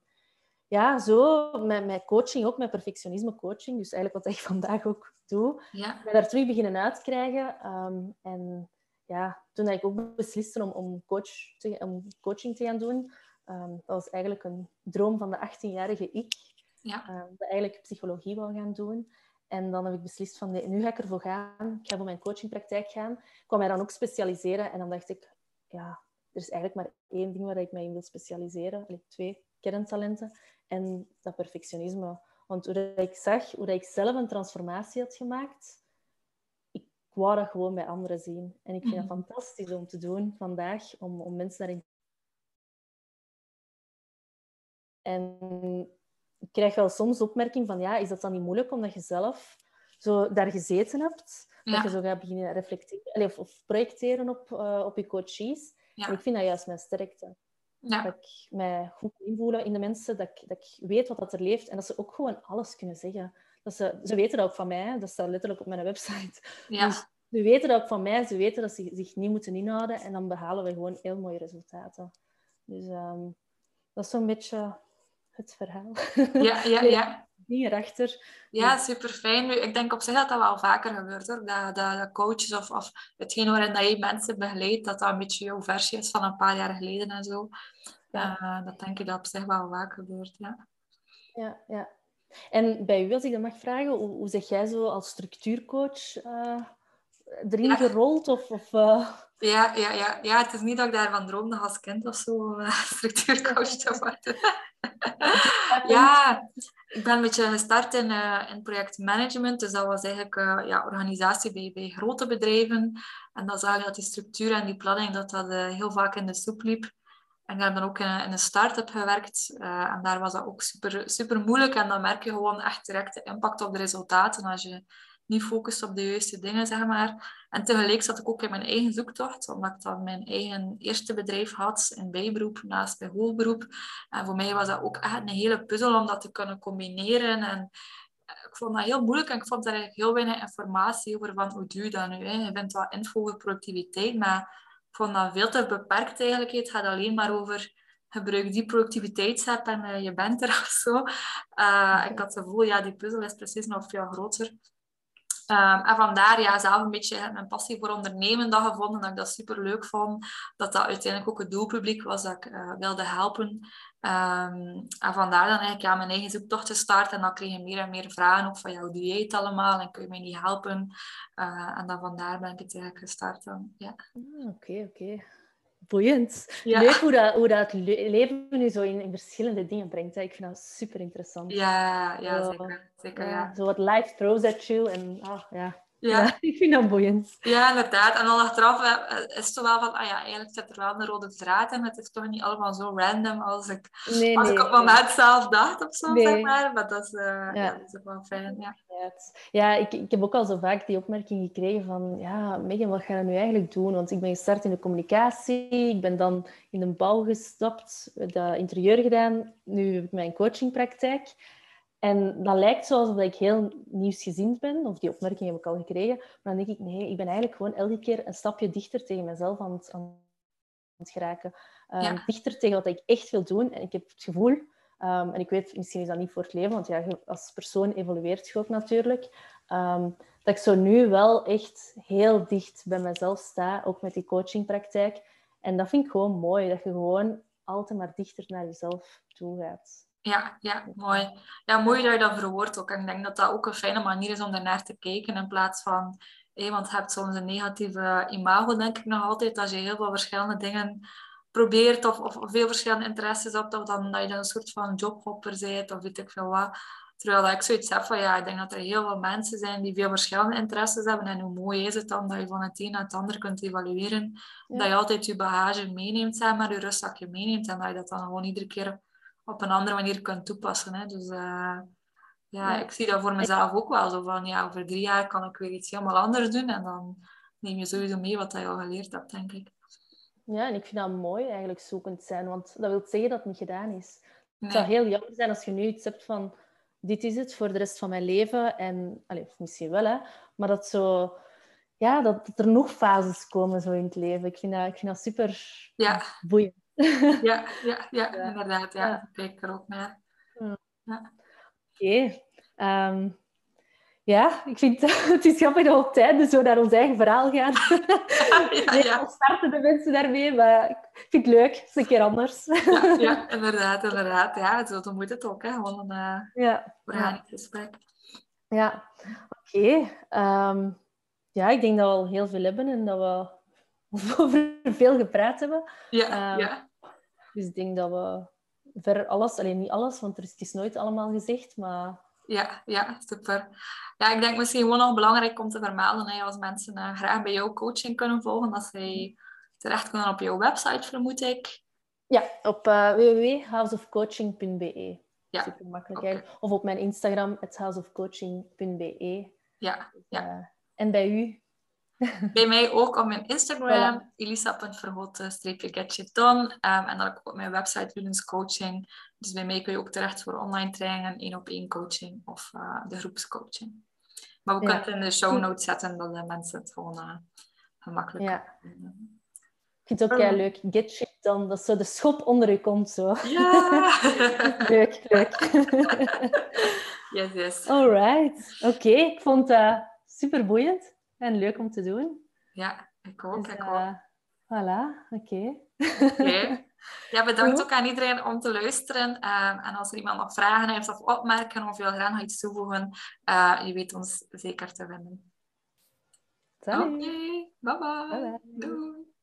ja, zo met, met coaching, ook met perfectionisme coaching, dus eigenlijk wat ik vandaag ook doe, ja. ben daar terug beginnen uitkrijgen. Um, en ja, toen ik ook besliste om, om, coach te, om coaching te gaan doen, Um, dat was eigenlijk een droom van de 18-jarige ik. Ja. Um, dat eigenlijk psychologie wou gaan doen. En dan heb ik beslist van, nee, nu ga ik ervoor gaan. Ik ga voor mijn coachingpraktijk gaan. Ik kwam mij dan ook specialiseren. En dan dacht ik, ja, er is eigenlijk maar één ding waar ik mij in wil specialiseren. Allee, twee kerntalenten. En dat perfectionisme. Want hoe ik zag, hoe ik zelf een transformatie had gemaakt, ik wou dat gewoon bij anderen zien. En ik vind het mhm. fantastisch om te doen vandaag, om, om mensen daarin En ik krijg wel soms opmerking van, ja, is dat dan niet moeilijk omdat je zelf zo daar gezeten hebt? Dat je zo gaat beginnen reflecteren of, of projecteren op, uh, op je coaches. En ik vind dat juist mijn sterkte. Ja. Dat ik mij goed invoelen in de mensen, dat ik, dat ik weet wat dat er leeft en dat ze ook gewoon alles kunnen zeggen. Dat ze, ze weten dat ook van mij, dat staat letterlijk op mijn website. Ja. Dus ze weten dat ook van mij, ze weten dat ze zich niet moeten inhouden en dan behalen we gewoon heel mooie resultaten. Dus um, dat is zo'n beetje het verhaal. Ja, ja, ja. Ja, super fijn. Ik denk op zich dat dat wel vaker gebeurt hoor. Dat, dat, coaches of, of hetgeen waarin dat je mensen begeleidt, dat dat een beetje jouw versie is van een paar jaar geleden en zo. Ja. Uh, dat denk ik dat op zich wel vaak gebeurt. Ja, ja. ja. En bij u, als ik dat mag vragen, hoe, hoe zeg jij zo als structuurcoach uh, erin gerold? Of, of uh... Ja, ja, ja, ja, het is niet dat ik daarvan droomde als kind of zo uh, structuurcoach te worden. ja, ik ben een beetje gestart in, uh, in projectmanagement. Dus dat was eigenlijk ja, organisatie bij, bij grote bedrijven. En dan zag je dat die structuur en die planning dat dat heel vaak in de soep liep. En ik heb dan ook in, in een start-up gewerkt. en daar was dat ook super, super moeilijk. En dan merk je gewoon echt direct de impact op de resultaten als je niet focust op de juiste dingen, zeg maar. En tegelijk zat ik ook in mijn eigen zoektocht, omdat ik dan mijn eigen eerste bedrijf had in bijberoep naast bij hoogberoep. En voor mij was dat ook echt een hele puzzel om dat te kunnen combineren. En ik vond dat heel moeilijk en ik vond daar eigenlijk heel weinig informatie over van hoe doe je dat nu. Hè? Je vindt wat info over productiviteit, maar ik vond dat veel te beperkt eigenlijk. Het gaat alleen maar over gebruik die productiviteitsapp en uh, je bent er of zo. Uh, ik had het gevoel, ja, die puzzel is precies nog veel groter. Um, en vandaar ja, zelf een beetje mijn passie voor ondernemen dat gevonden, dat ik dat super leuk vond. Dat dat uiteindelijk ook het doelpubliek was dat ik uh, wilde helpen. Um, en vandaar dan eigenlijk ja, mijn eigen zoektocht te starten. En dan kreeg je meer en meer vragen ook van jij het allemaal en kun je mij niet helpen? Uh, en dan vandaar ben ik het eigenlijk gestart. Ja. Ah, oké, oké boeiend. Leuk hoe dat, hoe dat het leven nu zo in, in verschillende dingen brengt. Hè. Ik vind dat super interessant. Ja, ja zeker. zeker ja. Zo wat life throws at you. En, ah, ja. Ja. ik vind dat boeiend. Ja, inderdaad. En dan achteraf eh, is het wel van, ah ja, eigenlijk zit er wel een rode draad in. Het is toch niet allemaal zo random als ik, nee, als ik op het moment zelf dacht of zo, zeg maar. Maar dat is, uh, ja. ja. dat is wel fijn, ja. Ja, ik, ik heb ook al zo vaak die opmerking gekregen van, ja, Megan, wat ga je nu eigenlijk doen? Want ik ben gestart in de communicatie, ik ben dan in de bouw gestapt, dat interieur gedaan, nu heb ik mijn coachingpraktijk. En dat lijkt zoals ik heel nieuwsgezind ben, of die opmerking heb ik al gekregen. Maar dan denk ik, nee, ik ben eigenlijk gewoon elke keer een stapje dichter tegen mezelf aan het, geraken. Um, Dichter tegen wat ik echt wil doen. En ik heb het gevoel, um, en ik weet, misschien is dat niet voor het leven, want ja, als persoon evolueert je ook natuurlijk, um, dat ik zo nu wel echt heel dicht bij mezelf sta, ook met die coachingpraktijk. En dat vind ik gewoon mooi, dat je gewoon altijd maar dichter naar jezelf toe gaat. Ja, ja, mooi. Ja, mooi dat je dat verwoordt ook. En ik denk dat dat ook een fijne manier is om daarnaar te kijken in plaats van... Hé, want je hebt soms een negatieve imago, denk ik nog altijd, als je heel veel verschillende dingen probeert of, of veel verschillende interesses hebt, of dan dat je dan een soort van jobhopper bent, of weet ik veel wat. Terwijl dat ik zoiets heb van, ja, ik denk dat er heel veel mensen zijn die veel verschillende interesses hebben. En hoe mooi is het dan dat je van het een naar het ander kunt evalueren. Dat je altijd je bagage meeneemt, zeg maar, je rustzakje meeneemt. En dat je dat dan gewoon iedere keer op een andere manier kunt toepassen. Hè. Dus uh, ja, ik zie dat voor mezelf ook wel. Zo van, ja, over drie jaar kan ik weer iets helemaal anders doen. En dan neem je sowieso mee wat je al geleerd hebt, denk ik. Ja, en ik vind dat mooi eigenlijk zoekend zijn. Want dat wil zeggen dat het niet gedaan is. Het zou heel jammer zijn als je nu iets hebt van... Dit is het voor de rest van mijn leven. En, allez, misschien wel, hè. Maar dat zo... Ja, dat, er nog fases komen zo in het leven. Ik vind dat, ik vind dat super ja. boeiend. Ja, ja, ja, inderdaad. Ja, ja. kijk er ook naar. Ja. Oké. Ehm, ja, ik vind het is grappig dat we op tijd zo naar ons eigen verhaal gaan. Ja, ja, starten de mensen daarmee, maar ik vind het leuk. Het is een keer anders. Ja, ja inderdaad, inderdaad. Ja, zo moet het ook. Hè. Gewoon een uh, ja. ja. gesprek. Ja, oké. Ehm, ja, ik denk dat we al heel veel hebben en dat we over veel gepraat hebben. Ja, um, ja. Dus ik denk dat we ver alles, alleen niet alles, want er is, het is nooit allemaal gezegd, maar... Ja, ja, super. Ja, ik denk misschien gewoon nog belangrijk om te vermelden, hè, als mensen uh, graag bij jou coaching kunnen volgen, dat zij terecht kunnen op jouw website, vermoed ik. Ja, op uh, www.houseofcoaching.be. Ja. Super makkelijk okay. Of op mijn Instagram, houseofcoaching.be. Ja, ja. Uh, en bij u? Bij mij ook op mijn Instagram, voilà. elisa.verhoten-gadgeton. Um, en dan ook op mijn website Ludens Coaching. Dus bij mij kun je ook terecht voor online trainingen, één op één coaching of uh, de groepscoaching. Maar we kunnen het in de show notes zetten, dat de mensen het gewoon uh, gemakkelijk ja. Ik vind het ook heel leuk. Get shit dan, dat zo de schop onder je komt. Zo. Ja! leuk, leuk. yes, yes. Alright. Oké, ik vond het super boeiend. En leuk om te doen. Ja, ik ook. Dus, ik ook. Uh, voilà, oké. Okay. okay. Ja, bedankt ook aan iedereen om te luisteren. Uh, en als er iemand nog vragen heeft of opmerken of wil graag nog iets toevoegen, uh, je weet ons zeker te vinden. Oké, okay. bye. bye, -bye. Doei.